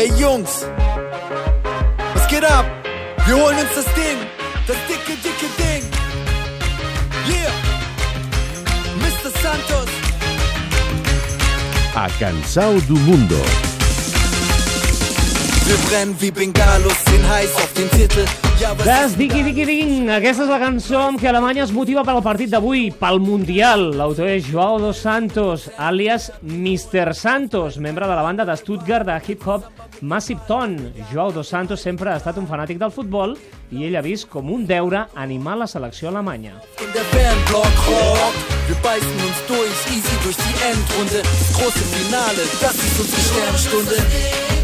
Ey Jungs, was geht ab? Wir holen uns das Ding, das dicke, dicke Ding. Yeah, Mr. Santos. A Cansao do Mundo. Wir brennen wie Bengalos, sind heiß auf den Titel. Des Diki Diki Ding, aquesta és la cançó amb què Alemanya es motiva per al partit d'avui, pel Mundial. L'autor és Joao dos Santos, alias Mr. Santos, membre de la banda de Stuttgart de hip-hop Massive Tone. Joao dos Santos sempre ha estat un fanàtic del futbol i ell ha vist com un deure animar la selecció alemanya. in der Fanblock Rock. Wir beißen uns durch, easy durch die Endrunde. Das große Finale, das ist unsere Sternstunde.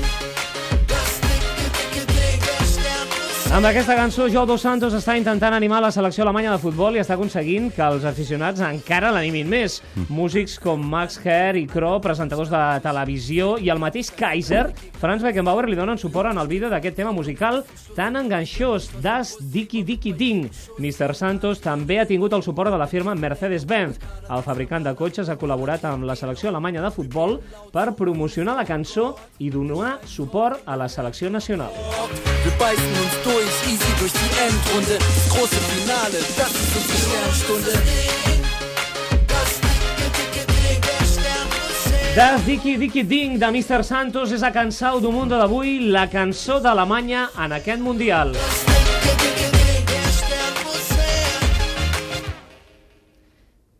Amb aquesta cançó, Joao dos Santos està intentant animar la selecció alemanya de futbol i està aconseguint que els aficionats encara l'animin més. Músics com Max Herr i Kroh, presentadors de televisió, i el mateix Kaiser, Franz Beckenbauer, li donen suport en el vídeo d'aquest tema musical tan enganxós, Das Diki Diki Ding. Mr. Santos també ha tingut el suport de la firma Mercedes-Benz. El fabricant de cotxes ha col·laborat amb la selecció alemanya de futbol per promocionar la cançó i donar suport a la selecció nacional. Wir beißen uns durch, easy durch die Endrunde. Das große Finale, das ist unsere Sternstunde. Das Diki Diki Ding de Mr. Santos és a Cansau do Mundo d'avui, la cançó d'Alemanya en aquest Mundial.